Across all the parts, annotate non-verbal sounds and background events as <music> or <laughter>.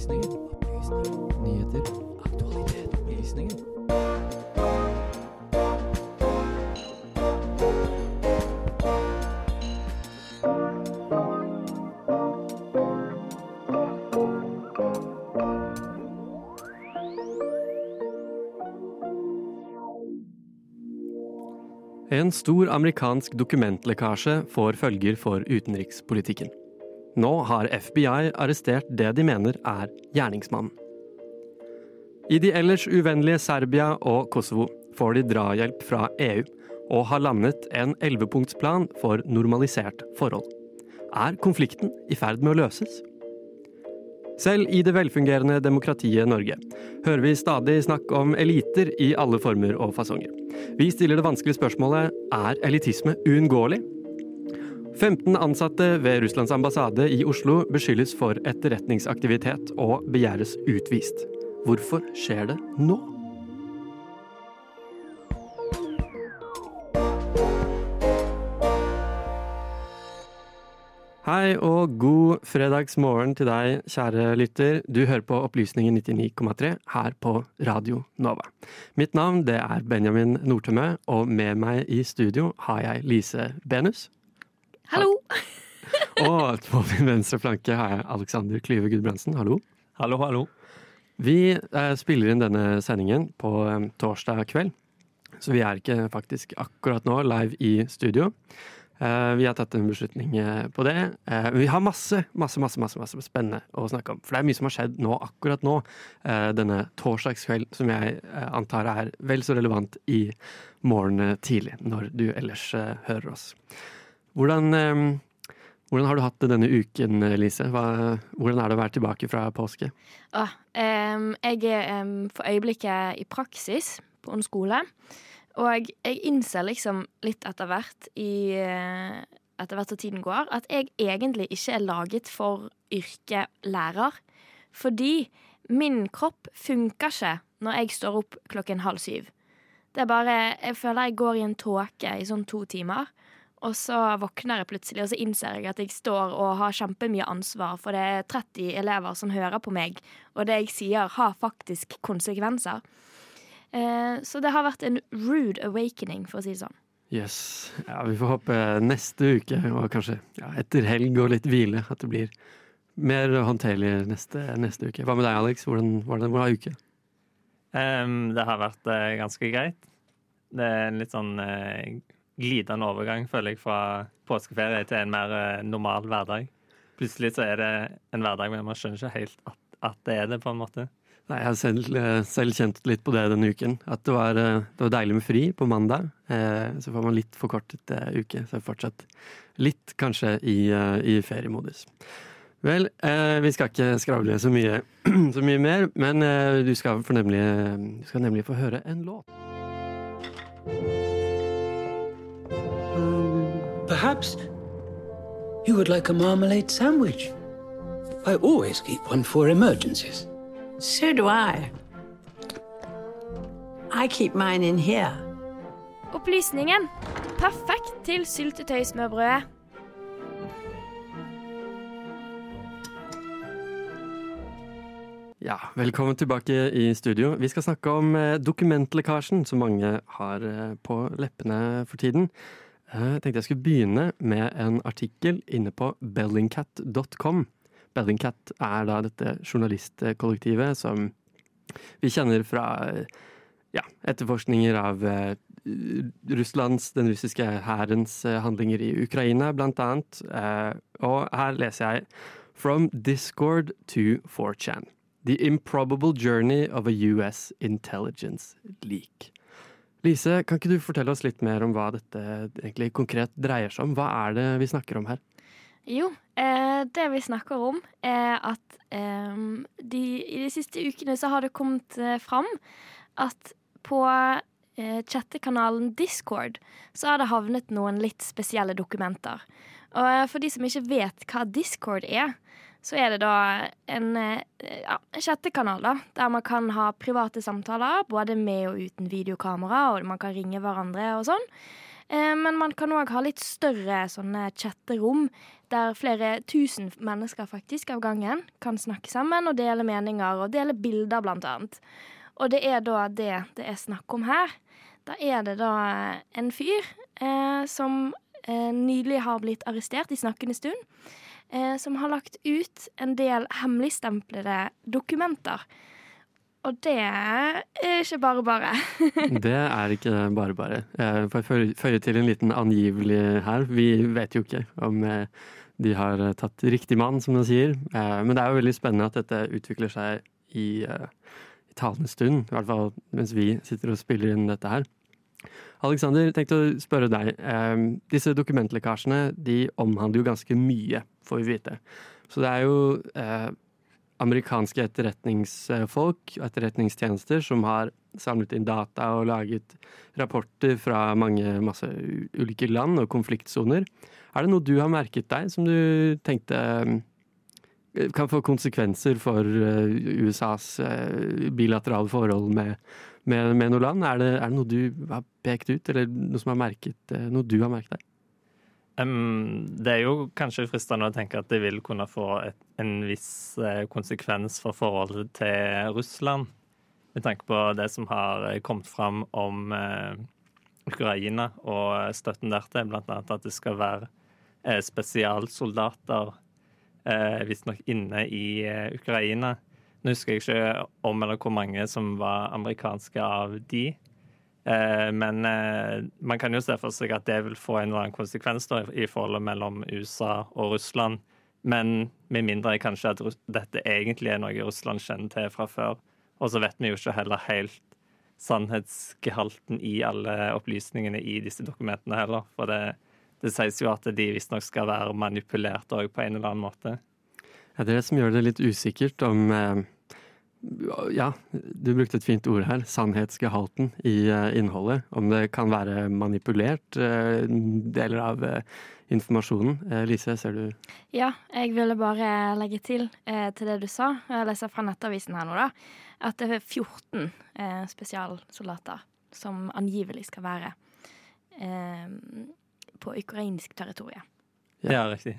Opplysningen. Opplysninger. Nyheter. Aktualitet. Opplysninger. En stor amerikansk dokumentlekkasje får følger for utenrikspolitikken. Nå har FBI arrestert det de mener er gjerningsmannen. I de ellers uvennlige Serbia og Kosovo får de drahjelp fra EU, og har landet en ellevepunktsplan for normalisert forhold. Er konflikten i ferd med å løses? Selv i det velfungerende demokratiet Norge hører vi stadig snakk om eliter i alle former og fasonger. Vi stiller det vanskelige spørsmålet er elitisme uunngåelig? 15 ansatte ved Russlands ambassade i Oslo beskyldes for etterretningsaktivitet og begjæres utvist. Hvorfor skjer det nå? Hei og god fredagsmorgen til deg, kjære lytter. Du hører på Opplysningen 99,3 her på Radio Nova. Mitt navn det er Benjamin Nordtømme, og med meg i studio har jeg Lise Benus. Hallo! Og på min venstre flanke har jeg Alexander Klyve Gudbrandsen. Hallo. Hallo, hallo. Vi eh, spiller inn denne sendingen på eh, torsdag kveld, så vi er ikke faktisk akkurat nå live i studio. Eh, vi har tatt en beslutning eh, på det. Eh, vi har masse, masse, masse, masse, masse spennende å snakke om. For det er mye som har skjedd nå, akkurat nå, eh, denne torsdagskveld, som jeg eh, antar er vel så relevant i morgen tidlig, når du ellers eh, hører oss. Hvordan, eh, hvordan har du hatt det denne uken, Lise? Hva, hvordan er det å være tilbake fra påske? Ah, um, jeg er um, for øyeblikket i praksis på en skole. Og jeg innser liksom litt etter hvert i eh, etter hvert som tiden går, at jeg egentlig ikke er laget for yrket lærer. Fordi min kropp funker ikke når jeg står opp klokken halv syv. Det er bare Jeg føler jeg går i en tåke i sånn to timer. Og så våkner jeg plutselig, og så innser jeg at jeg står og har kjempemye ansvar, for det er 30 elever som hører på meg, og det jeg sier, har faktisk konsekvenser. Eh, så det har vært en rude awakening, for å si det sånn. Yes. Ja, vi får håpe neste uke, og kanskje ja, etter helg og litt hvile, at det blir mer håndterlig neste, neste uke. Hva med deg, Alex? Hvordan var det? Hvordan var uke? Um, det har vært uh, ganske greit. Det er en litt sånn eh, glidende overgang, føler jeg, fra påskeferie til en mer eh, normal hverdag. Plutselig så er det en hverdag, men man skjønner ikke helt at, at det er det, på en måte. Nei, jeg har selv, eh, selv kjent litt på det denne uken. At det var, eh, det var deilig med fri på mandag. Så får man litt forkortet uke, så fortsatt litt kanskje i, i feriemodus. Vel, eh, vi skal ikke skravle så mye, <clears throat> så mye mer, men du, skal nemlig, du skal nemlig få høre en låt. Perhaps you would like a marmalade sandwich. I always keep one for emergencies. So do I. I keep mine in here. Opplysningen. Perfekt til syltetøysmørbrødet. Ja, velkommen tilbake i studio. Vi skal snakke om eh, dokumentlekkasjen som mange har eh, på leppene for tiden. Eh, Jeg tenkte jeg skulle begynne med en artikkel inne på bellingcat.com. Bellingcat er da dette journalistkollektivet som vi kjenner fra eh, ja, etterforskninger av eh, Russlands, den russiske hærens handlinger i Ukraina, blant annet. Og her leser jeg From Discord to 4chan. The improbable journey of a US intelligence leak. Lise, kan ikke du fortelle oss litt mer om hva dette egentlig konkret dreier seg om? Hva er det vi snakker om her? Jo, eh, det vi snakker om, er at eh, de, i de siste ukene så har det kommet eh, fram at på eh, chattekanalen Discord så har det havnet noen litt spesielle dokumenter. Og eh, for de som ikke vet hva Discord er, så er det da en eh, ja, chattekanal da, der man kan ha private samtaler, både med og uten videokamera, og man kan ringe hverandre og sånn. Eh, men man kan òg ha litt større sånne chatterom, der flere tusen mennesker faktisk av gangen kan snakke sammen og dele meninger og dele bilder, blant annet. Og det er da det det er snakk om her. Da er det da en fyr eh, som eh, nylig har blitt arrestert i snakkende stund. Eh, som har lagt ut en del hemmeligstemplede dokumenter. Og det er ikke bare bare. <laughs> Det er ikke bare bare. Jeg får føye- til en liten angivelig her. Vi vet jo ikke om eh, de har eh, tatt riktig mann, som de sier. Eh, Men det er jo veldig spennende at dette utvikler seg i, eh, i talende stund. I hvert fall mens vi sitter og spiller inn dette her. Alexander, tenkte å spørre deg. Eh, Disse dokumentlekkasjene de omhandler jo ganske mye, får vi vite. Så det er jo eh, amerikanske etterretningsfolk og etterretningstjenester som har samlet inn data og laget rapporter fra mange masse ulike land og konfliktsoner. Er det noe du har merket deg som du tenkte eh, kan få konsekvenser for eh, USAs bilaterale forhold med, med, med noe land? Er det, er det noe du har pekt ut, eller noe som har merket, eh, noe du har merket deg? Um, det er jo kanskje fristende å tenke at det vil kunne få et, en viss eh, konsekvens for forholdet til Russland, med tanke på det som har eh, kommet fram om eh, Ukraina og støtten dertil, annet at det skal være eh, spesialsoldater eh, visstnok inne i Ukraina. Nå husker jeg ikke om eller hvor mange som var amerikanske av de. Eh, men eh, man kan jo se for seg at det vil få en eller annen konsekvens da, i forholdet mellom USA og Russland. Men med mindre kanskje at dette egentlig er noe Russland kjenner til fra før. Og så vet vi jo ikke heller helt sannhetsgehalten i alle opplysningene i disse dokumentene heller. For det, det sies jo at de visstnok skal være manipulert òg på en eller annen måte. Ja, det er det som gjør det litt usikkert om eh, Ja, du brukte et fint ord her. Sannhetsgehalten i eh, innholdet. Om det kan være manipulert, eh, deler av eh, informasjonen. Eh, Lise, ser du Ja, jeg ville bare legge til eh, til det du sa. Jeg leser fra Nettavisen her nå, da. At det er 14 eh, spesialsoldater som angivelig skal være eh, på ukrainsk territorium. Ja. Ja, riktig.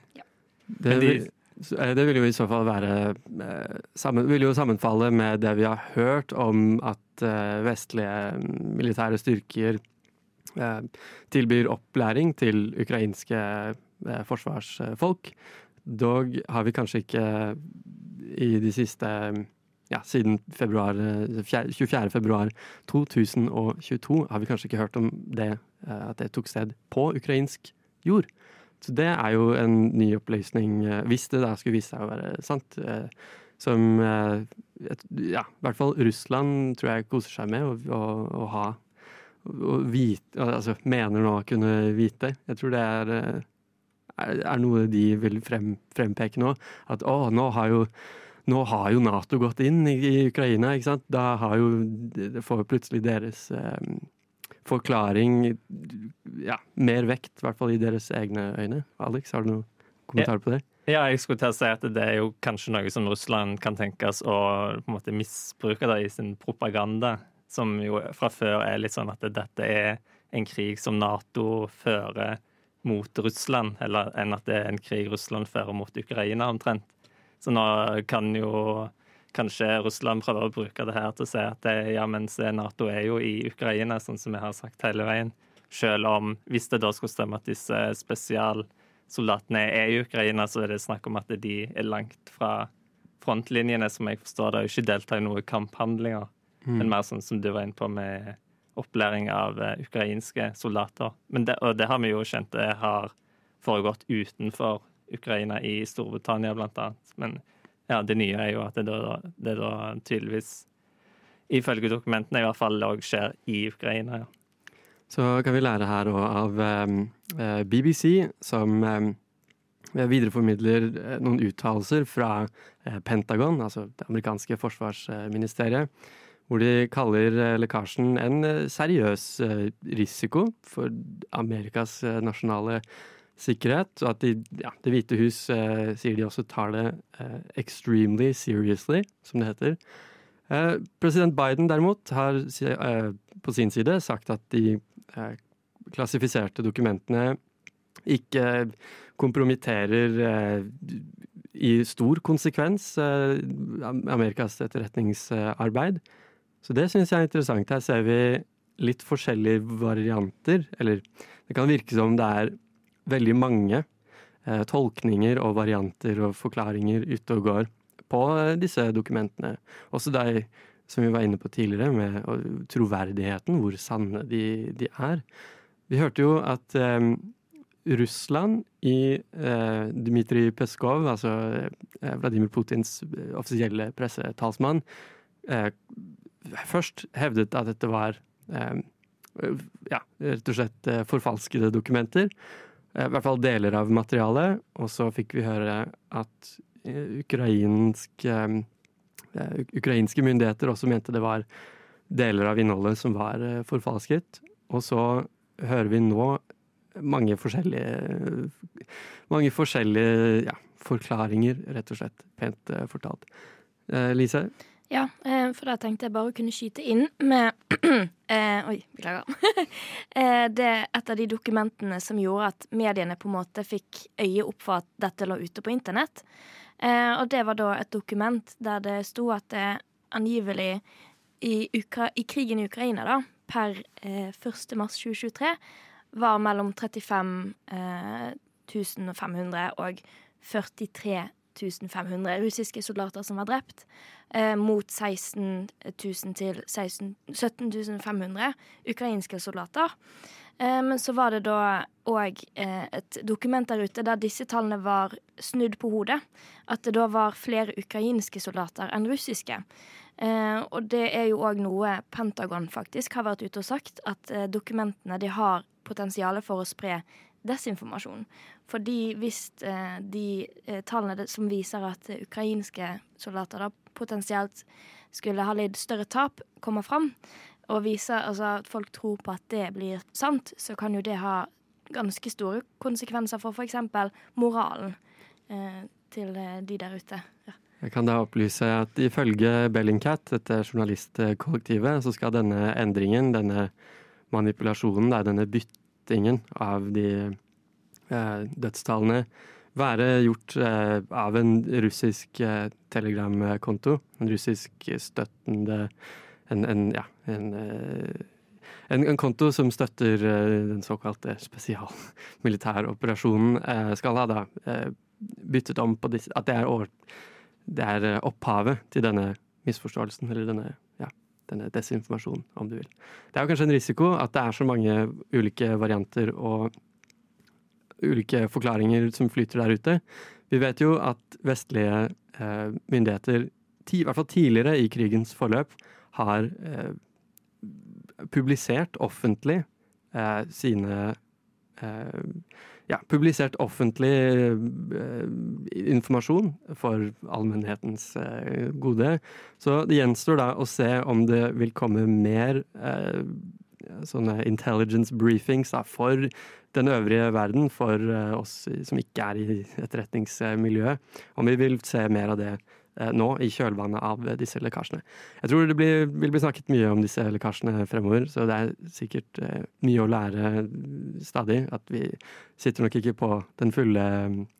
Det, Men de- det vil jo i så fall være eh, sammen, vil jo sammenfalle med det vi har hørt om at eh, vestlige militære styrker eh, tilbyr opplæring til ukrainske eh, forsvarsfolk. Dog har vi kanskje ikke i de siste ja, siden februar, eh, 24. februar 2022 har vi kanskje ikke hørt om det, eh, at det tok sted på ukrainsk jord. Så det er jo en ny opplysning, eh, hvis det da skulle vise seg å være sant. eh, Som eh, ja, i hvert fall Russland tror jeg koser seg med å, å, å ha å vite, altså mener nå å kunne vite. Jeg tror det er, er, er noe de vil frem, frempeke nå. At å, nå har jo nå har jo Nato gått inn i, i Ukraina, ikke sant? Da har jo, det får plutselig deres eh, forklaring ja, mer vekt, i hvert fall i deres egne øyne. Alex, har du noen kommentar på det? Ja, jeg skulle til å si at det er jo kanskje noe som Russland kan tenkes å på en måte misbruke da, i sin propaganda, som jo fra før er litt sånn at dette er en krig som Nato fører mot Russland, eller enn at det er en krig Russland fører mot Ukraina, omtrent. Så nå kan jo kanskje Russland prøver å bruke det her til å si at det, ja, mens Nato er jo i Ukraina, sånn som vi har sagt hele veien. Selv om, hvis det da skulle stemme at disse spesialsoldatene er i Ukraina, så er det snakk om at de er langt fra frontlinjene, som jeg forstår det, og ikke deltar i noen kamphandlinger. Men mer sånn som du var inne på med opplæring av eh, ukrainske soldater. Men det, og det har vi jo kjent det har foregått utenfor Ukraina, i Storbritannia blant annet. Men ja, det nye er jo at det da, det da tydeligvis, ifølge dokumentene i hvert fall, òg skjer i Ukraina. ja. Så kan vi lære her også av eh, BBC, som eh, videreformidler noen uttalelser fra eh, Pentagon, altså det amerikanske forsvarsministeriet, hvor de kaller eh, lekkasjen en eh, seriøs eh, risiko for Amerikas nasjonale sikkerhet, og at de, ja, Det hvite hus eh, sier de også tar det eh, extremely seriously, som det heter. Eh, president Biden derimot har eh, på sin side sagt at de eh, klassifiserte dokumentene ikke kompromitterer eh, i stor konsekvens Amerikas etterretningsarbeid. Så det syns jeg er interessant. Her ser vi litt forskjellige varianter. Eller det kan virke som det er veldig mange eh, tolkninger og varianter og forklaringer ute og går på eh, disse dokumentene. Også de som vi var inne på tidligere, med troverdigheten, hvor sanne de, de er. Vi hørte jo at eh, Russland i eh, Dmitrij Peskov, altså eh, Vladimir Putins eh, offisielle pressetalsmann, først hevdet at dette var ja, rett og slett forfalskede dokumenter. I hvert fall deler av materialet. Og så fikk vi høre at ukrainske, ukrainske myndigheter også mente det var deler av innholdet som var forfalsket. Og så hører vi nå mange forskjellige Mange forskjellige ja, forklaringer, rett og slett. Pent fortalt. Lise? Ja, uh, for da tenkte jeg bare å kunne skyte inn med <clears throat> Oi, beklager. <laughs> det er et av de dokumentene som gjorde at mediene på en måte fikk øye opp for at dette lå ute på internett. og det var da et dokument der det sto at det angivelig i, Ukra i krigen i Ukraina, da, per 1. mars 2023 var mellom 35 500 og 43 500 russiske soldater som var drept, eh, mot 16 000 til 16, 17 500 ukrainske soldater. Eh, men så var det da òg eh, et dokument der ute der disse tallene var snudd på hodet. At det da var flere ukrainske soldater enn russiske. Eh, og det er jo òg noe Pentagon faktisk har vært ute og sagt, at eh, dokumentene de har potensialet for å spre desinformasjon. Fordi hvis eh, de eh, tallene som viser at ukrainske soldater da potensielt skulle ha lidd større tap, kommer fram, og viser altså, at folk tror på at det blir sant, så kan jo det ha ganske store konsekvenser for f.eks. moralen eh, til eh, de der ute. Ja. Jeg kan da opplyse at ifølge Bellingcat, dette journalistkollektivet, så skal denne endringen, denne manipulasjonen, denne byttingen av de eh, dødstallene, være gjort eh, av en russisk eh, telegramkonto. En russisk støttende En, en ja, en, eh, en, konto som støtter eh, den såkalte spesialmilitæroperasjonen, <laughs> eh, skal ha da byttet om på disse At det er, over, det er opphavet til denne misforståelsen, eller denne denne desinformasjonen, om du vil. Det er jo kanskje en risiko at det er så mange ulike varianter og ulike forklaringer som flyter der ute. Vi vet jo at vestlige eh, myndigheter, i hvert fall tidligere i krigens forløp, har eh, publisert offentlig eh, sine eh, ja, publisert offentlig uh, informasjon for allmennhetens uh, gode. Så det gjenstår da å se om det vil komme mer uh, sånne intelligence briefings da, for den øvrige verden, for oss som ikke er i etterretningsmiljøet. Om vi vil se mer av det Eh, nå i kjølvannet av disse lekkasjene. Jeg tror det blir, vil bli snakket mye om disse lekkasjene fremover, så det er sikkert eh, mye å lære stadig. At vi sitter nok ikke på den fulle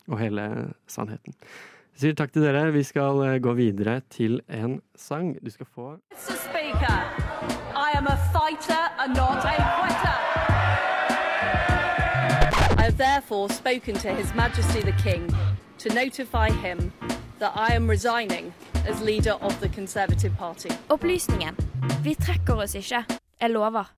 og hele sannheten. Jeg sier takk til dere. Vi skal eh, gå videre til en sang. Du skal få Mr. Speaker, I am a fighter and not a quitter. I have therefore spoken to His Majesty the King to notify him that I am resigning as leader of the Conservative Party. Opplysningen. Vi trekker oss ikke. Jeg lover.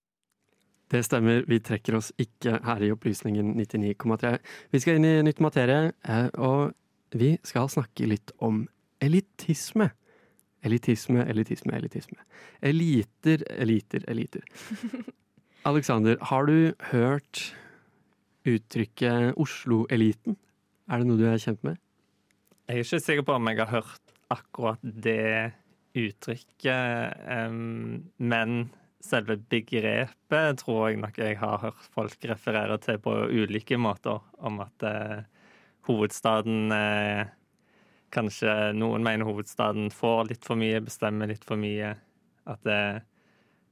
Det stemmer, vi trekker oss ikke her i Opplysningen 99,3. Vi skal inn i nytt materie, eh, og vi skal snakke litt om elitisme. Elitisme, elitisme, elitisme. Eliter, eliter, eliter. <laughs> Alexander, har du hørt uttrykket Oslo-eliten? Er det noe du er kjent med? Jeg er ikke sikker på om jeg har hørt akkurat det uttrykket, um, men selve begrepet tror jeg nok jeg har hørt folk referere til på ulike måter. Om at uh, hovedstaden uh, Kanskje noen mener hovedstaden får litt for mye, bestemmer litt for mye. At det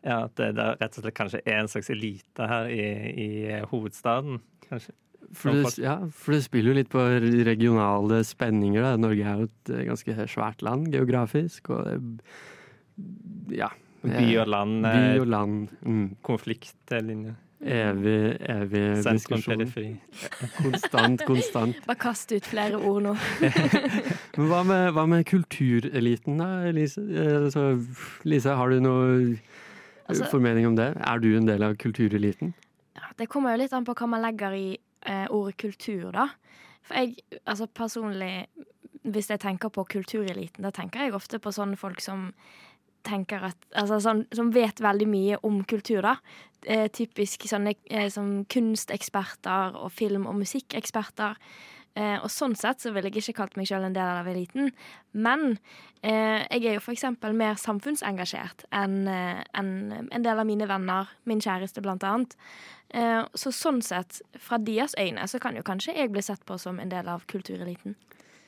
Ja, At det, det rett og slett kanskje er en slags elite her i, i hovedstaden. kanskje. For det, ja, for det spiller jo litt på regionale spenninger. Da. Norge er jo et eh, ganske svært land geografisk. Og det- ja. By og land, By eh, og land. Mm. konfliktlinje. Evig, evig diskusjon. Konstant, konstant. Bare kast ut flere ord nå. <laughs> Men hva med, hva med kultureliten da, Lise? Altså, Lise, har du noe Altså- formening om det? Er du en del av kultureliten? Ja, det kommer jo litt an på hva man legger i eh, ordet kultur, da. For jeg, altså personlig, hvis jeg tenker på kultureliten, da tenker jeg ofte på sånne folk som tenker at Altså sånn, som vet veldig mye om kultur, da. Eh, typisk sånne eh, som kunsteksperter og film- og musikkeksperter. Eh, og sånn sett så ville jeg ikke kalt meg sjøl en del av eliten. Men eh, jeg er jo eksempel mer samfunnsengasjert enn eh, enn en del av mine venner, min kjæreste blant annet. Eh, så sånn sett, fra deres øyne, så kan jo kanskje jeg bli sett på som en del av kultureliten.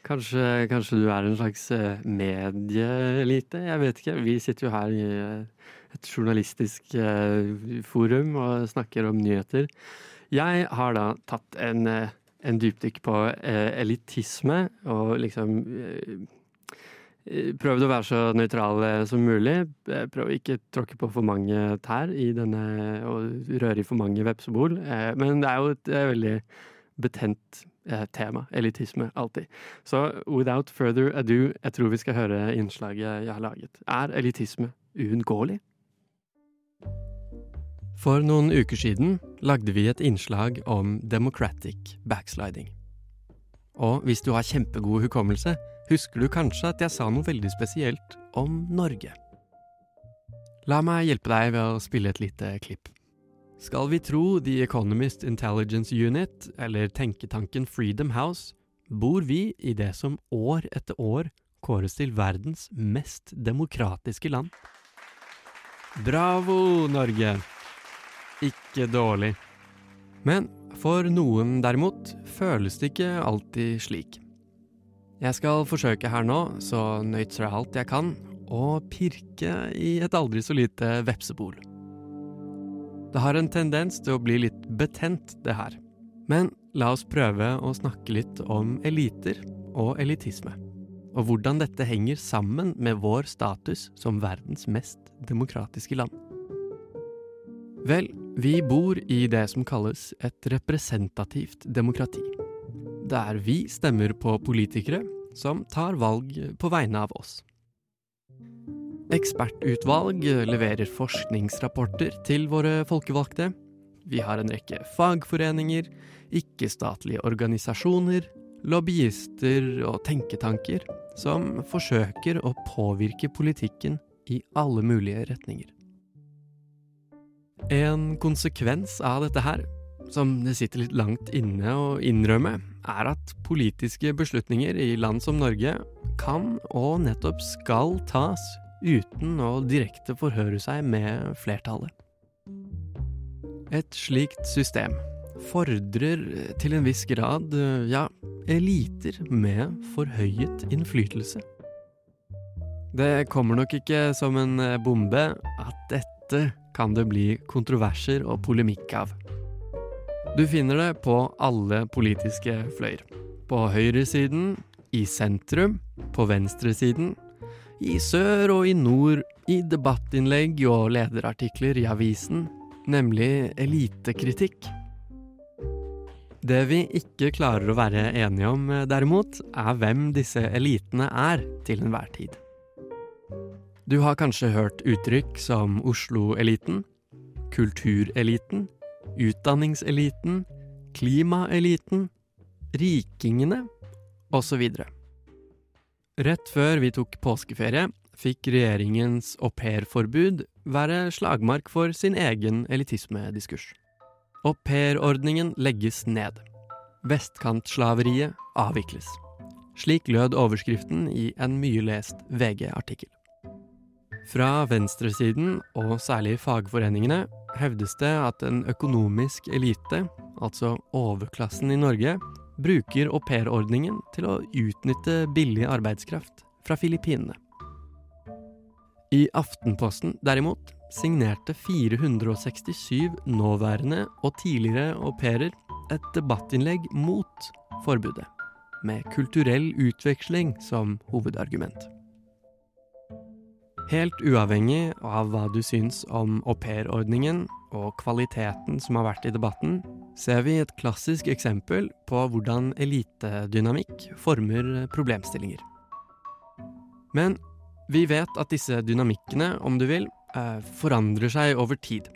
Kanskje, kanskje du er en slags eh, medieelite? Jeg vet ikke. Vi sitter jo her i eh, et journalistisk eh, forum og snakker om nyheter. Jeg har da tatt en, en dypdykk på elitisme og liksom Prøvd å være så nøytral som mulig. Prøv Prøv å ikke tråkke på for mange tær i denne, og røre i for mange vepsebol. Men det er jo et veldig betent tema. Elitisme. Alltid. Så without further ado, jeg tror vi skal høre innslaget jeg har laget. Er elitisme uunngåelig? For noen uker siden lagde vi et innslag om democratic backsliding. Og hvis du har kjempegod hukommelse, husker du kanskje at jeg sa noe veldig spesielt om Norge. La meg hjelpe deg ved å spille et lite klipp. Skal vi tro The Economist Intelligence Unit, eller tenketanken Freedom House, bor vi i det som år etter år kåres til verdens mest demokratiske land. Bravo, Norge! Ikke dårlig. Men for noen derimot føles det ikke alltid slik. Jeg skal forsøke her nå, så nøytralt jeg kan, å pirke i et aldri så lite vepsebol. Det har en tendens til å bli litt betent, det her. Men la oss prøve å snakke litt om eliter og elitisme. Og hvordan dette henger sammen med vår status som verdens mest demokratiske land. Vel, vi bor i det som kalles et representativt demokrati. Der vi stemmer på politikere som tar valg på vegne av oss. Ekspertutvalg leverer forskningsrapporter til våre folkevalgte. Vi har en rekke fagforeninger, ikke-statlige organisasjoner, lobbyister og tenketanker som forsøker å påvirke politikken i alle mulige retninger. En konsekvens av dette her, som det sitter litt langt inne å innrømme, er at politiske beslutninger i land som Norge kan og nettopp skal tas uten å direkte forhøre seg med flertallet. Et slikt system fordrer til en viss grad, ja, eliter med forhøyet innflytelse. Det kommer nok ikke som en bombe at dette kan det bli kontroverser og polemikk av. Du finner det på alle politiske fløyer. På høyresiden, i sentrum, på venstresiden, i sør og i nord, i debattinnlegg og lederartikler i avisen, nemlig elitekritikk. Det vi ikke klarer å være enige om, derimot, er hvem disse elitene er til enhver tid. Du har kanskje hørt uttrykk som Oslo-eliten, kultureliten, utdanningseliten, klimaeliten, rikingene osv. Rett før vi tok påskeferie, fikk regjeringens aupairforbud være slagmark for sin egen elitismediskurs. Aupairordningen legges ned. Vestkantslaveriet avvikles. Slik lød overskriften i en mye lest VG-artikkel. Fra venstresiden, og særlig fagforeningene, hevdes det at en økonomisk elite, altså overklassen i Norge, bruker aupairordningen til å utnytte billig arbeidskraft fra Filippinene. I Aftenposten, derimot, signerte 467 nåværende og tidligere au pairer et debattinnlegg mot forbudet, med kulturell utveksling som hovedargument. Helt uavhengig av hva du syns om aupairordningen og kvaliteten som har vært i debatten, ser vi et klassisk eksempel på hvordan elitedynamikk former problemstillinger. Men vi vet at disse dynamikkene, om du vil, eh, forandrer seg over tid.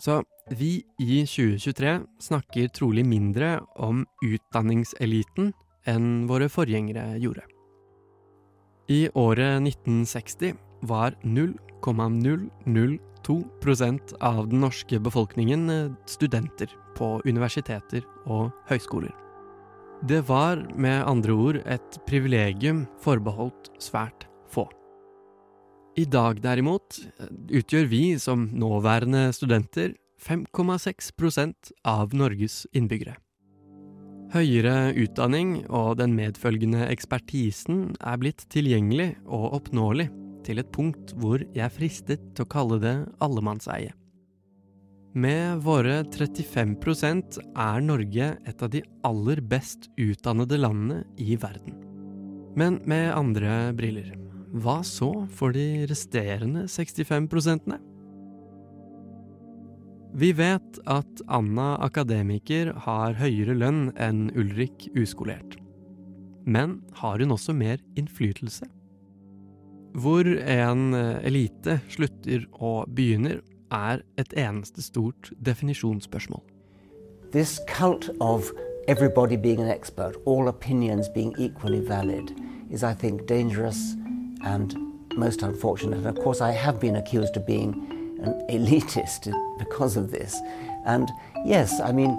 Så vi i 2023 snakker trolig mindre om utdanningseliten enn våre forgjengere gjorde. I året 1960 var 0,002% av den norske befolkningen eh, studenter på universiteter og høyskoler. Det var med andre ord et privilegium forbeholdt svært få. I dag derimot utgjør vi som nåværende studenter 5,6% av Norges innbyggere. Høyere utdanning og den medfølgende ekspertisen er blitt tilgjengelig og oppnåelig til et punkt hvor jeg er fristet til å kalle det allemannseie. Med våre 35% er Norge et av de aller best utdannede landene i verden. Men med andre briller, hva så for de resterende 65 prosentene? Vi vet at Anna akademiker har høyere lønn enn Ulrik uskolert. Men har hun også mer innflytelse? Hvor en elite slutter og begynner, er et eneste stort definisjonsspørsmål. This cult of everybody being an expert, all opinions being equally valid, is, I think, dangerous and most unfortunate. And of course, I have been accused of being an <laughs> elitist because of this. And yes, I mean,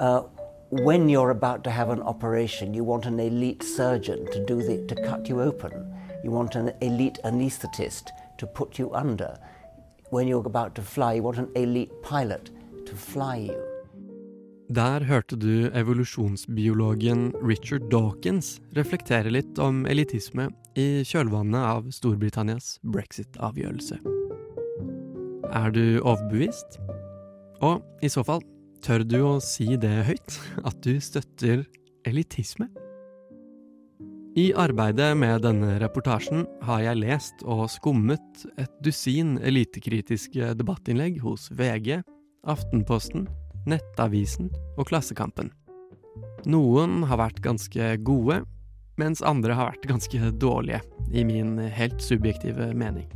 uh, when you're about to have an operation, you want an elite surgeon to do the, to cut you open. You want an elite anaesthetist to put you under. When you're about to fly, you want an elite pilot to fly you. Der hørte du evolusjonsbiologen Richard Dawkins reflektere litt om elitisme i kjølvannet av Storbritannias brexit-avgjørelse. Er du overbevist? Og i så fall, tør du å si det høyt, at du støtter elitisme? I arbeidet med denne reportasjen har jeg lest og skummet et dusin elitekritiske debattinnlegg hos VG, Aftenposten, Nettavisen og Klassekampen. Noen har vært ganske gode, mens andre har vært ganske dårlige, i min helt subjektive mening.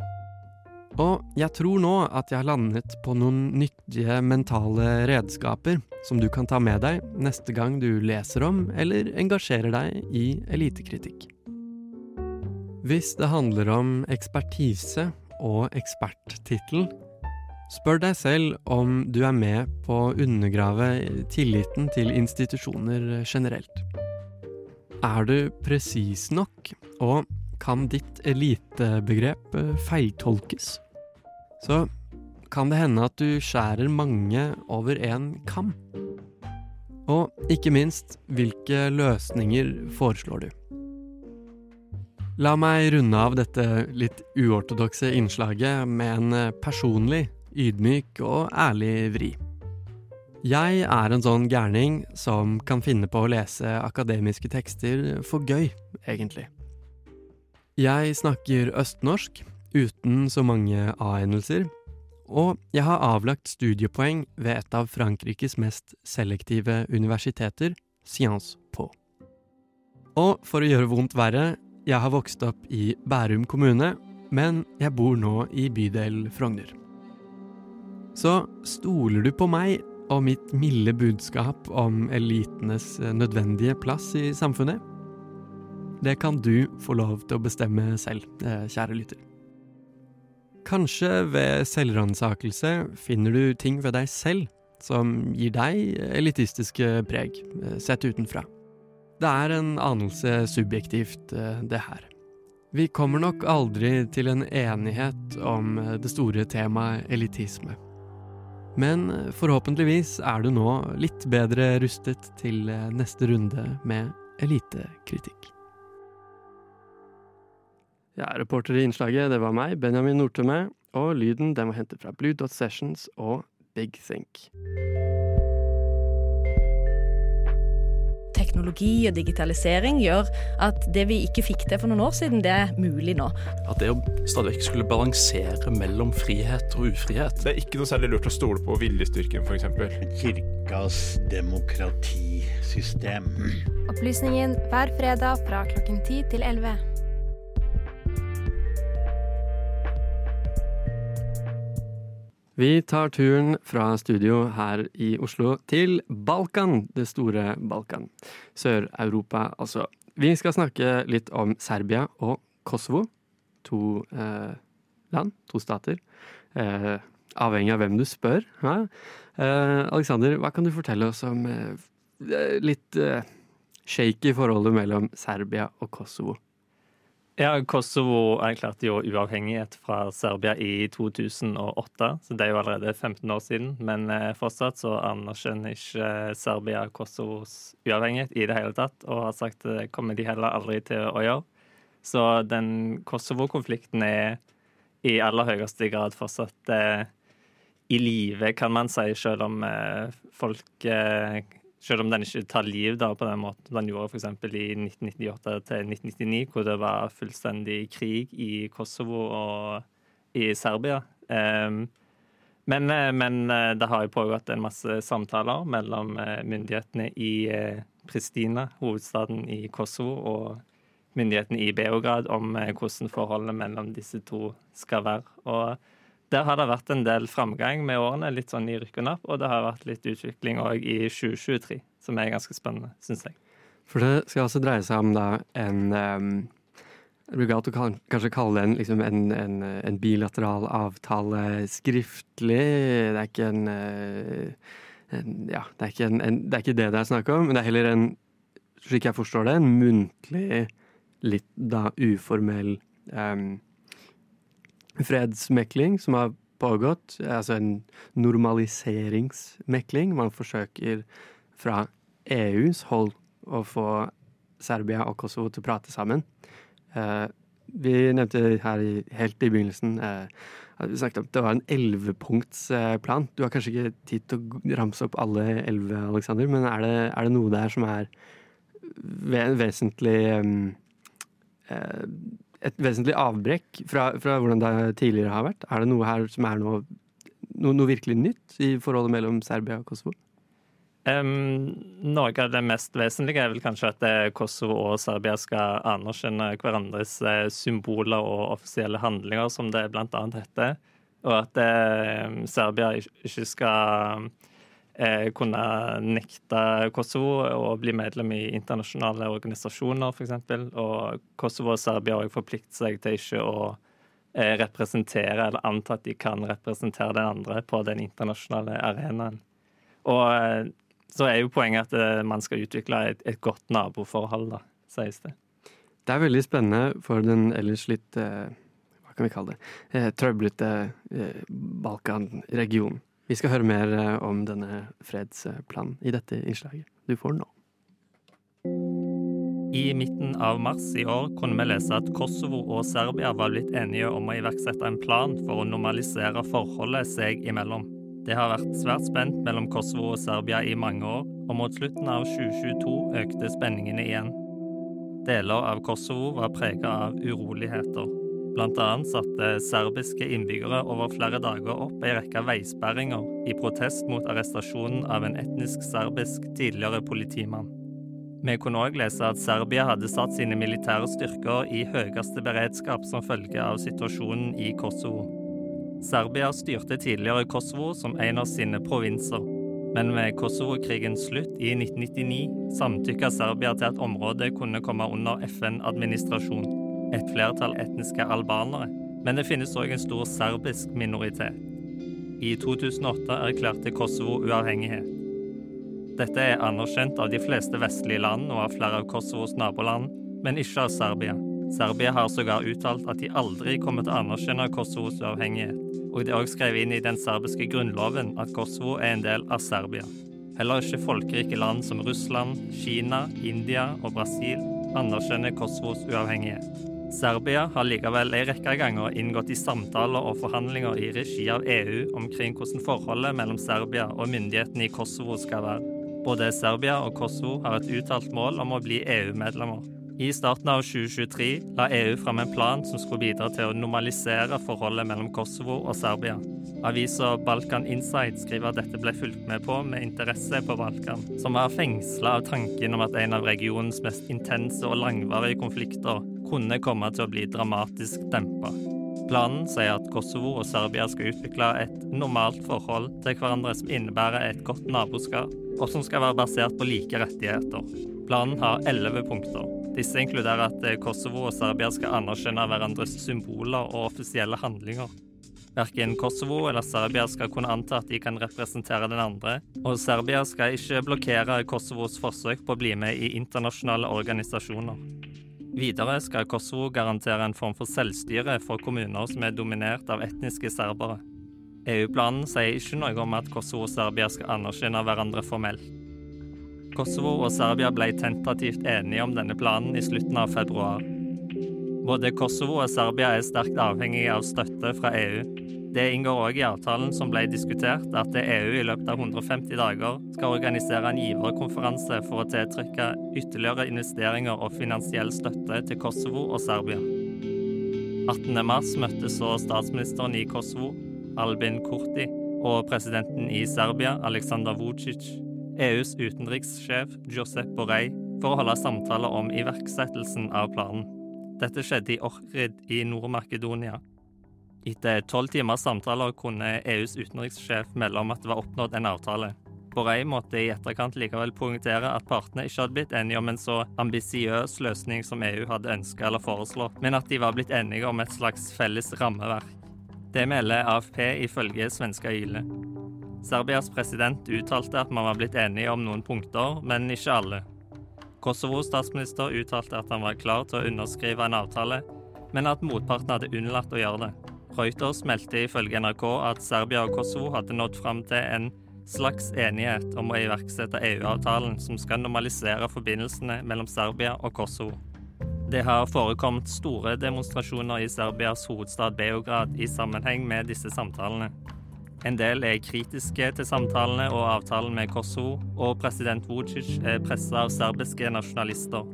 Og jeg tror nå at jeg har landet på noen nyttige mentale redskaper som du kan ta med deg neste gang du leser om eller engasjerer deg i elitekritikk. Hvis det handler om ekspertise og eksperttittel, spør deg selv om du er med på å undergrave tilliten til institusjoner generelt. Er du presis nok, og kan ditt elitebegrep feiltolkes? Så kan det hende at du skjærer mange over én kam. Og ikke minst, hvilke løsninger foreslår du? La meg runde av dette litt uortodokse innslaget med en personlig, ydmyk og ærlig vri. Jeg er en sånn gærning som kan finne på å lese akademiske tekster for gøy, egentlig. Jeg snakker østnorsk, uten så mange A-endelser, og jeg har avlagt studiepoeng ved et av Frankrikes mest selektive universiteter, Sciences Po. Og for å gjøre vondt verre, jeg har vokst opp i Bærum kommune, men jeg bor nå i bydel Frogner. Så stoler du på meg og mitt milde budskap om elitenes nødvendige plass i samfunnet? Det kan du få lov til å bestemme selv, eh, kjære lytter. Kanskje ved selvransakelse finner du ting ved deg selv som gir deg elitistiske preg, eh, sett utenfra. Det er en anelse subjektivt, eh, det her. Vi kommer nok aldri til en enighet om eh, det store temaet elitisme. Men forhåpentligvis er du nå litt bedre rustet til neste runde med elitekritikk. Ja, Reporter i innslaget det var meg, Benjamin Nordtømme, og lyden den var hentet fra Blue Dot Sessions og Big Think. Teknologi og digitalisering gjør at det vi ikke fikk til for noen år siden, det er mulig nå. At det å stadig vekk skulle balansere mellom frihet og ufrihet Det er ikke noe særlig lurt å stole på viljestyrken, f.eks. Kirkas demokratisystem. Opplysningen hver fredag fra klokken 10 til 11. Vi tar turen fra studio her i Oslo til Balkan, det store Balkan. Sør-Europa, altså. Vi skal snakke litt om Serbia og Kosovo. To eh, land, to stater. Eh, avhengig av hvem du spør. Ja. Eh, Alexander, hva kan du fortelle oss om eh, litt eh, shaky forholdet mellom Serbia og Kosovo? Ja, Kosovo erklærte jo uavhengighet fra Serbia i 2008, så det er jo allerede 15 år siden. Men eh, fortsatt så anerkjenner ikke Serbia Kosovos uavhengighet i det hele tatt, og har sagt det kommer de heller aldri til å gjøre. Så den Kosovo-konflikten er i aller høyeste grad fortsatt eh, i live, kan man si, selv om eh, folk eh, selv om den ikke tar liv da, på den måten den gjorde f.eks. i 1998 til 1999, hvor det var fullstendig krig i Kosovo og i Serbia. Um, men, men, det har jo pågått en masse samtaler mellom myndighetene i Pristina, hovedstaden i Kosovo, og myndighetene i Beograd om hvordan forholdet mellom disse to skal være. Og der har det vært en del framgang med årene, litt sånn i rykk og napp. Og det har vært litt utvikling òg i 2023, som er ganske spennende, syns jeg. For det skal altså dreie seg om da en um, Det blir galt å kanskje kalle det en, liksom en, en, en, bilateral avtale skriftlig. Det er ikke en, en Ja, det er ikke, det er ikke det det er snakk om, men det er heller en, slik jeg forstår det, en muntlig, litt da uformell um, fredsmekling som har pågått. Altså en normaliseringsmekling. Man forsøker fra EUs hold å få Serbia og Kosovo til å prate sammen. Eh, vi nevnte her helt i begynnelsen eh, at vi snakket om det var en ellevepunktsplan. Du har kanskje ikke tid til å ramse opp alle elleve, Aleksander, men er det, er det, noe der som er vesentlig um, et vesentlig avbrekk fra, fra, hvordan det tidligere har vært? Er det noe her som er noe, noe, noe virkelig nytt i forholdet mellom Serbia og Kosovo? Um, noe av det mest vesentlige er vel kanskje at eh, Kosovo og Serbia skal anerkjenne hverandres eh, symboler og offisielle handlinger, som det annet heter. Og at eh, Serbia ikke skal kunne nekte Kosovo å bli medlem i internasjonale organisasjoner, f.eks. Og Kosovo og Serbia har forpliktet seg til ikke å eh, representere eller anta at de kan representere den andre på den internasjonale arenaen. Og eh, så er jo poenget at eh, man skal utvikle et, et godt naboforhold, da, sies det. Det er veldig spennende for den ellers litt eh, hva kan vi kalle det, eh, trøblete Balkan-regionen. Vi skal høre mer eh, om denne fredsplanen i dette innslaget du får nå. I midten av mars i år kunne vi lese at Kosovo og Serbia var blitt enige om å iverksette en plan for å normalisere forholdet seg imellom. Det har vært svært spent mellom Kosovo og Serbia i mange år, og mot slutten av 2022 økte spenningene igjen. Deler av Kosovo var prega av uroligheter. Blant annet satte serbiske innbyggere over flere dager opp ei rekke veisperringer i protest mot arrestasjonen av en etnisk serbisk tidligere politimann. Vi kunne òg lese at Serbia hadde satt sine militære styrker i høyeste beredskap som følge av situasjonen i Kosovo. Serbia styrte tidligere Kosovo som en av sine provinser, men med Kosovo-krigens slutt i 1999 samtykka Serbia til at området kunne komme under FN-administrasjon et flertall etniske albanere, men det finnes òg en stor serbisk minoritet. I 2008 erklærte Kosovo uavhengighet. Dette er anerkjent av de fleste vestlige land og av flere av Kosovos naboland, men ikke av Serbia. Serbia har sågar uttalt at de aldri kommer til å anerkjenne Kosovos uavhengighet, og det er òg skrevet inn i den serbiske grunnloven at Kosovo er en del av Serbia. Heller ikke folkerike land som Russland, Kina, India og Brasil anerkjenner Kosovos uavhengighet. Serbia har likevel en rekke ganger inngått i samtaler og forhandlinger i regi av EU omkring hvordan forholdet mellom Serbia og myndighetene i Kosovo skal være. Både Serbia og Kosovo har et uttalt mål om å bli EU-medlemmer. I starten av 2023 la EU fram en plan som skulle bidra til å normalisere forholdet mellom Kosovo og Serbia. Avisa Balkan Insight skriver at dette ble fulgt med på med interesse på Balkan, som var fengsla av tanken om at en av regionens mest intense og langvarige konflikter kunne komme til å bli dramatisk dempa. Planen sier at Kosovo og Serbia skal utvikle et normalt forhold til hverandre som innebærer et godt naboskap, og som skal være basert på like rettigheter. Planen har elleve punkter. Disse inkluderer at Kosovo og Serbia skal anerkjenne hverandres symboler og offisielle handlinger. Verken Kosovo eller Serbia skal kunne anta at de kan representere den andre, og Serbia skal ikke blokkere Kosovos forsøk på å bli med i internasjonale organisasjoner. Videre skal Kosovo garantere en form for selvstyre for kommuner som er dominert av etniske serbere. EU-planen sier ikke noe om at Kosovo og Serbia skal anerkjenne hverandre formelt. Kosovo og Serbia ble tentativt enige om denne planen i slutten av februar. Både Kosovo og Serbia er sterkt avhengige av støtte fra EU. Det inngår òg i avtalen som ble diskutert, at EU i løpet av 150 dager skal organisere en giverkonferanse for å tiltrekke ytterligere investeringer og finansiell støtte til Kosovo og Serbia. 18.3 møttes så statsministeren i Kosovo, Albin Kurti, og presidenten i Serbia, Aleksandr Vucic, EUs utenrikssjef Josep Borrell, for å holde samtaler om iverksettelsen av planen. Dette skjedde i Ohrid i Nord-Makedonia. Etter tolv timers samtaler kunne EUs utenrikssjef melde om at det var oppnådd en avtale. Borrell måtte i etterkant likevel poengtere at partene ikke hadde blitt enige om en så ambisiøs løsning som EU hadde ønska eller foreslått, men at de var blitt enige om et slags felles rammeverk. Det melder AFP ifølge svenska Yle. Serbias president uttalte at man var blitt enige om noen punkter, men ikke alle. Kosovos statsminister uttalte at han var klar til å underskrive en avtale, men at motparten hadde unnlatt å gjøre det. Reuters meldte ifølge NRK at Serbia og Kosovo hadde nådd fram til en slags enighet om å iverksette EU-avtalen som skal normalisere forbindelsene mellom Serbia og Kosovo. Det har forekommet store demonstrasjoner i Serbias hovedstad Beograd i sammenheng med disse samtalene. En del er kritiske til samtalene og avtalen med Kosovo, og president Vucic er pressa av serbiske nasjonalister.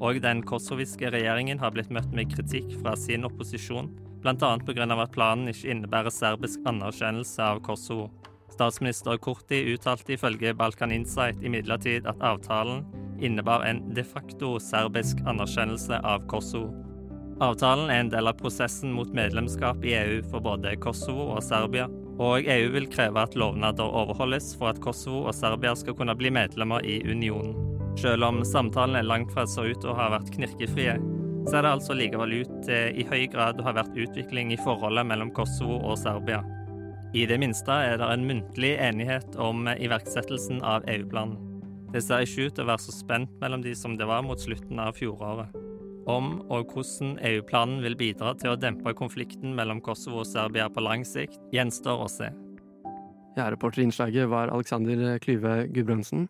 Og den kosoviske regjeringen har blitt møtt med kritikk fra sin opposisjon, bl.a. pga. at planen ikke innebærer serbisk anerkjennelse av Kosovo. Statsminister Kurti uttalte ifølge Balkan Insight imidlertid at avtalen innebar en de facto serbisk anerkjennelse av Kosovo. Avtalen er en del av prosessen mot medlemskap i EU for både Kosovo og Serbia, og EU vil kreve at lovnader overholdes for at Kosovo og Serbia skal kunne bli medlemmer i unionen. Selv om samtalene langt fra så ut å ha vært knirkefrie, ser det altså likevel ut til i høy grad å ha vært utvikling i forholdet mellom Kosovo og Serbia. I det minste er det en muntlig enighet om iverksettelsen av EU-planen. Det ser ikke ut til å være så spent mellom de som det var mot slutten av fjoråret. Om og hvordan EU-planen vil bidra til å dempe konflikten mellom Kosovo og Serbia på lang sikt, gjenstår å se. Ja, reporter i innslaget var Alexander Klyve Gudbrandsen.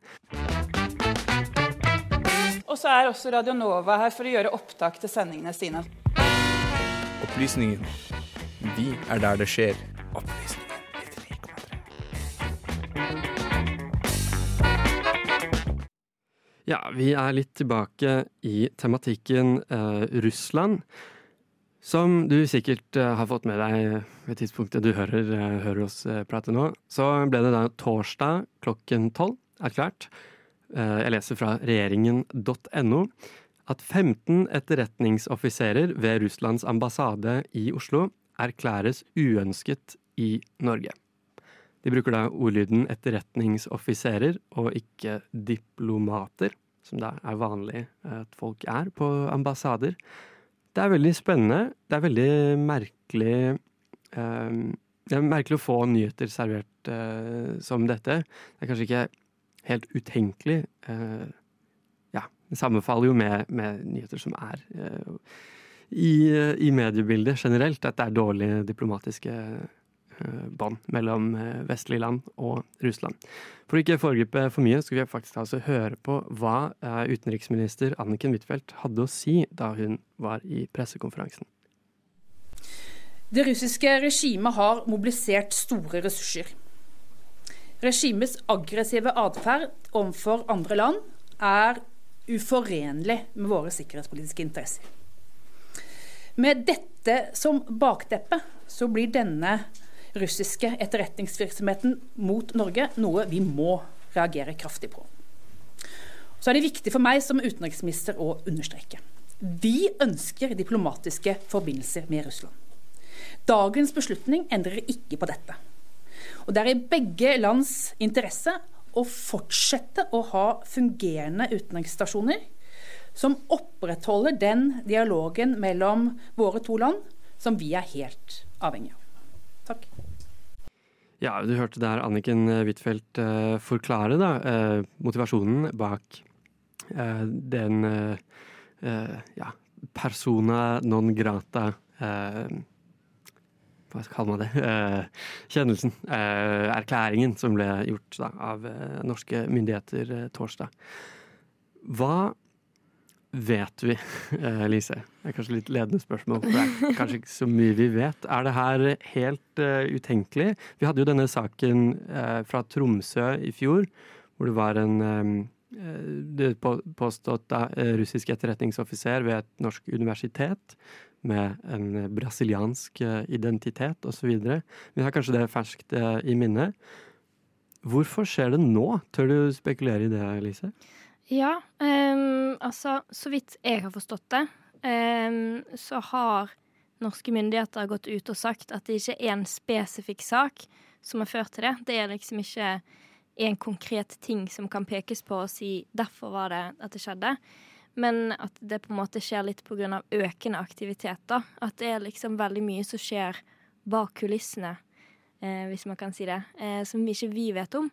Og så er også Radio Nova her for å gjøre opptak til sendingene sine. Opplysningen. Vi er der det skjer. Opplysningen. Ja, vi er litt tilbake i tematikken eh, Russland. Som du sikkert eh, har fått med deg ved tidspunktet du hører, eh, hører oss eh, prate nå, så ble det da torsdag klokken tolv erklært, jeg leser fra regjeringen.no, at 15 etterretningsoffiserer ved Russlands ambassade i Oslo erklæres uønsket i Norge. De bruker da ordlyden etterretningsoffiserer og ikke diplomater, som da er vanlig at folk er på ambassader. Det er veldig spennende. Det er veldig merkelig um, Det er merkelig å få nyheter servert uh, som dette. Det er kanskje ikke helt utenkelig. eh, ja, sammenfaller jo med, med nyheter som er eh, i, i, mediebildet generelt. At det er dårlige diplomatiske eh, bånd mellom eh, vestlige land og Russland. For å ikke foregripe for mye, skal vi faktisk altså høre på hva eh, utenriksminister Anniken Huitfeldt hadde å si da hun var i pressekonferansen. Det russiske regimet har mobilisert store ressurser. Regimets aggressive atferd overfor andre land er uforenlig med våre sikkerhetspolitiske interesser. Med dette som bakteppe så blir denne russiske etterretningsvirksomheten mot Norge noe vi må reagere kraftig på. Så er det viktig for meg som utenriksminister å understreke. Vi ønsker diplomatiske forbindelser med Russland. Dagens beslutning endrer ikke på dette. Og det er i begge lands interesse å fortsette å ha fungerende utenriksstasjoner som opprettholder den dialogen mellom våre to land som vi er helt avhengig av. Takk. Ja, du hørte der Anniken Huitfeldt eh, forklare da, eh, motivasjonen bak eh, den eh, eh, ja, persona non grata eh, hva kaller man det, eh, kjennelsen, eh, erklæringen som ble gjort da, av eh, norske myndigheter torsdag. Hva vet vi, Lise? Det er kanskje litt ledende spørsmål, for det er kanskje ikke så mye vi vet. Er det her helt utenkelig? Vi hadde jo denne saken fra Tromsø i fjor, hvor det var en påstått russisk etterretningsoffiser ved et norsk universitet med en brasiliansk eh, identitet osv. Vi har kanskje det ferskt eh, i minne. Hvorfor skjer det nå? Tør du spekulere i det, Lise? Ja, um, altså så vidt jeg har forstått det, um, så har norske myndigheter gått ut og sagt at det ikke er en spesifikk sak som har ført til det. Det er liksom ikke en konkret ting som kan pekes på og si 'derfor var det at det skjedde'. Men at det på en måte skjer litt pga. økende aktivitet. da. At det er liksom veldig mye som skjer bak kulissene, eh, hvis man kan si det, eh, som ikke vi vet om.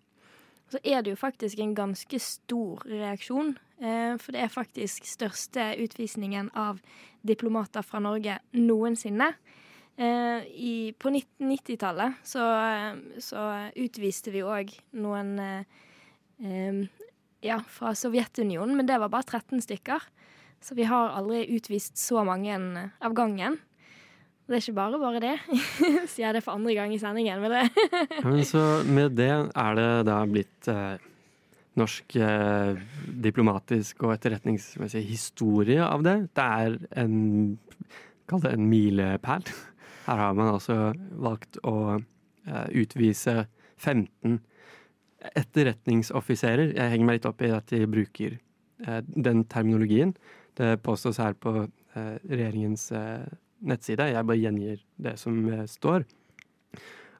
Så er det jo faktisk en ganske stor reaksjon. Eh, for det er faktisk største utvisningen av diplomater fra Norge noensinne. Eh, i, på 1990-tallet så, så utviste vi òg noen eh, eh, ja, fra Sovjetunionen, men det var bare 13 stykker. Så vi har aldri utvist så mange av gangen. Det er ikke bare bare det. <laughs> Sier jeg det for andre gang i sendingen. Men det <laughs> men så med det er det da blitt eh, norsk eh, diplomatisk og etterretningsmessig historie av det. Det er en Kall det en milepæl. <laughs> Her har man altså valgt å eh, utvise 15 etterretningsoffiserer. Jeg henger meg litt opp i at de bruker eh, den terminologien. Det påstås her på eh, regjeringens eh, nettside, jeg bare gjengir det som eh, står,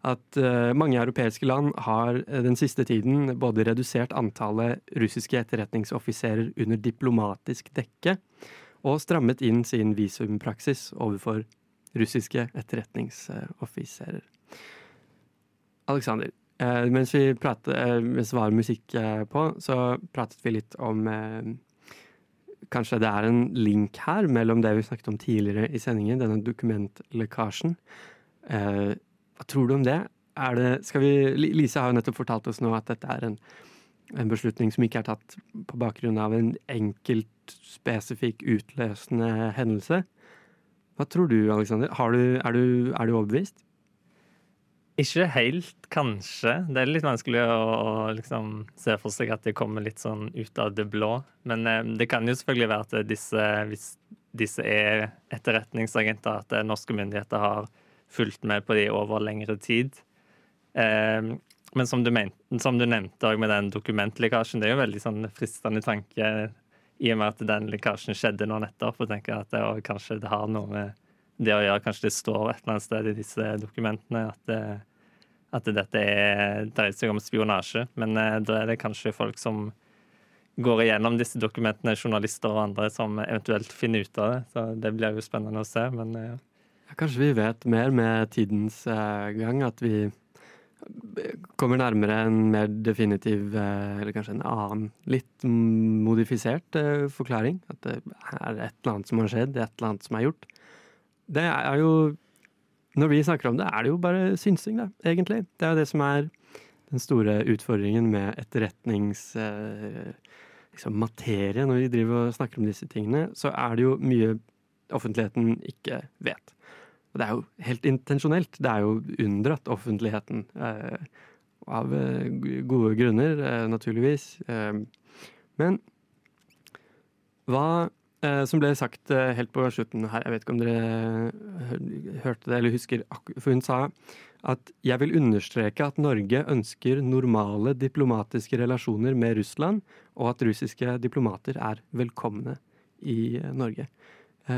at eh, mange europeiske land har eh, den siste tiden både redusert antallet russiske etterretningsoffiserer under diplomatisk dekke, og strammet inn sin visumpraksis overfor russiske etterretningsoffiserer. Alexander, eh, mens, vi pratet, eh, mens det var musikk eh, på, så pratet vi litt om eh, Kanskje det er en link her mellom det vi snakket om tidligere i sendingen, denne dokumentlekkasjen. Eh, hva tror du om det? Det vi, Lise har jo nettopp fortalt oss nå at dette er en, en beslutning som ikke er tatt på bakgrunn av en enkelt, spesifikk, utløsende hendelse. Hva tror du, Alexander? Er, er du overbevist? Ikke helt, kanskje. Det er litt vanskelig å, å liksom se for seg at det kommer litt sånn ut av det blå. Men eh, det kan jo selvfølgelig være at disse, hvis disse er etterretningsagenter, at eh, norske myndigheter har fulgt med på de over lengre tid. Eh, men som du, men, som du nevnte med den dokumentlekkasjen, det er jo veldig sånn fristende tanke i og med at den lekkasjen skjedde nå nettopp. Og tenker at det, og kanskje det har noe med det å gjøre. Kanskje det står et eller annet sted i disse dokumentene at, det, at dette er, dreier seg om spionasje. Men eh, da er det kanskje folk som går igjennom disse dokumentene, journalister og andre, som eventuelt finner ut av det. Så det blir jo spennende å se. Men eh, Ja, kanskje vi vet mer med tidens eh, gang, at vi kommer nærmere en mer definitiv, eller kanskje en annen, litt modifisert forklaring. At det er et eller annet som har skjedd, et eller annet som er gjort. Det er jo når vi snakker om det, er det jo bare synsing, da, egentlig. Det er jo det som er den store utfordringen med etterretnings... Eh, liksom når vi driver og snakker om disse tingene, så er det jo mye offentligheten ikke vet. Og det er jo helt intensjonelt. Det er jo unndratt offentligheten. Eh, av eh, gode grunner, eh, naturligvis. Eh, men hva som ble sagt eh, helt på slutten her, jeg vet ikke om dere hørte det eller husker, for hun sa at jeg vil understreke at Norge ønsker normale diplomatiske relasjoner med Russland, og at russiske diplomater er velkomne i Norge.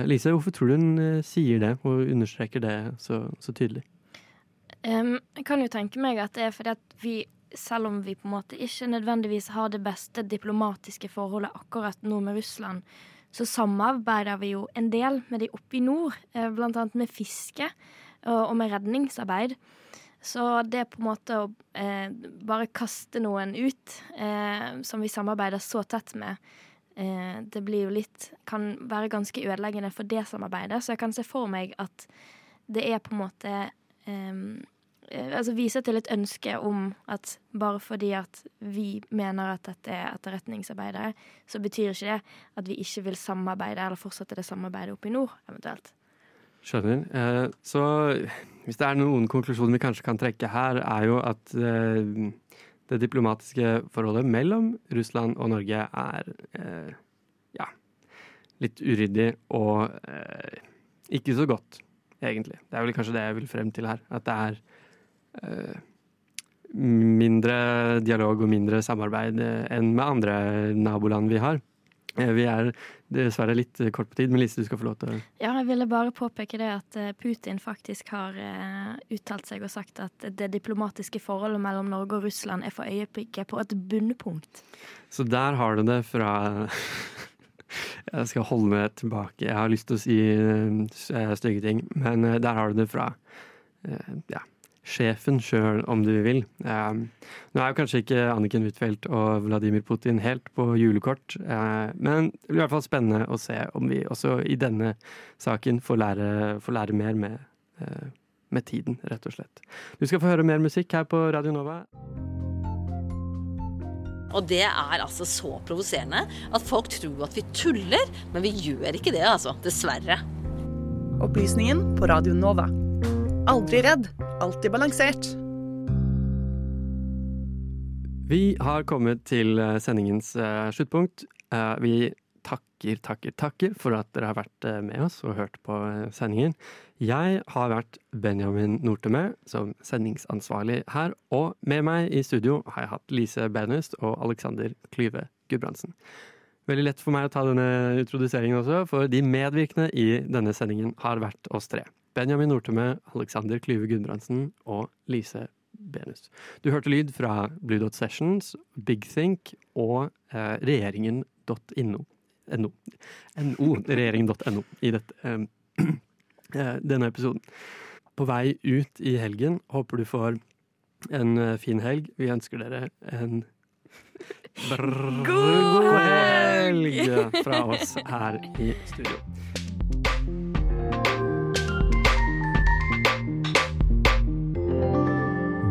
Lise, hvorfor tror du hun sier det og understreker det så, så tydelig? Um, jeg kan jo tenke meg at det er fordi at vi, selv om vi på en måte ikke nødvendigvis har det beste diplomatiske forholdet akkurat nå med Russland, så samarbeider vi jo en del med de oppe i nord, eh, blant annet med fiske og med redningsarbeid. Så det på en måte å eh, bare kaste noen ut, eh, som vi samarbeider så tett med, eh, det blir jo litt Kan være ganske ødeleggende for det samarbeidet. Så jeg kan se for meg at det er på en måte eh, altså vise til et ønske om at bare fordi at vi mener at dette er etterretningsarbeidere, så betyr ikke det at vi ikke vil samarbeide eller fortsette det samarbeidet oppe i nord, eventuelt. Skjønner. Eh, så hvis det er noen konklusjoner vi kanskje kan trekke her, er jo at eh, det diplomatiske forholdet mellom Russland og Norge er ja, litt uryddig og ikke så godt, egentlig. Det er vel kanskje det jeg vil frem til her. At det er Eh, mindre dialog og mindre samarbeid eh, enn med andre naboland vi har. Eh, vi er dessverre litt kort på tid, men Lise, du skal få lov til å Ja, jeg ville bare påpeke det at Putin faktisk har uttalt seg og sagt at det diplomatiske forholdet mellom Norge og Russland er for øyeblikket på et bunnpunkt. Så der har du det fra <laughs> Jeg skal holde meg tilbake. Jeg har lyst til å si stygge ting, men der har du det fra ja, sjefen sjøl, om du vil. Um, nå er jo kanskje ikke Anniken Huitfeldt og Vladimir Putin helt på julekort, uh, men det blir i hvert fall spennende å se om vi også i denne saken får lære, får lære mer med, uh, med tiden, rett og slett. Du skal få høre mer musikk her på Radio Nova. Og det er altså så provoserende at folk tror at vi tuller, men vi gjør ikke det, altså. Dessverre. Opplysningen på Radio Nova. Aldri redd, alltid balansert. Vi har kommet til eh, sendingens uh, sluttpunkt. Uh, vi takker, takker, takker for at dere har vært med oss og hørt på sendingen. Jeg har vært Benjamin Nortemø som sendingsansvarlig her, og med meg i studio har jeg hatt Lise Benest og Alexander Klyve Gudbrandsen. Veldig lett for meg å ta denne introduseringen også, for de medvirkende i denne sendingen har vært oss tre. Benjamin Nortemø, Alexander Klyve Gudbrandsen og Lise Benus. Du hørte lyd fra Blue Dot Sessions, Big Think og eh, regjeringen.no. NO. NO, regjeringen.no i dette, <clears throat> eh, denne episoden. På vei ut i helgen. Håper du får en eh, fin helg. Vi ønsker dere en God helg fra oss her i studio.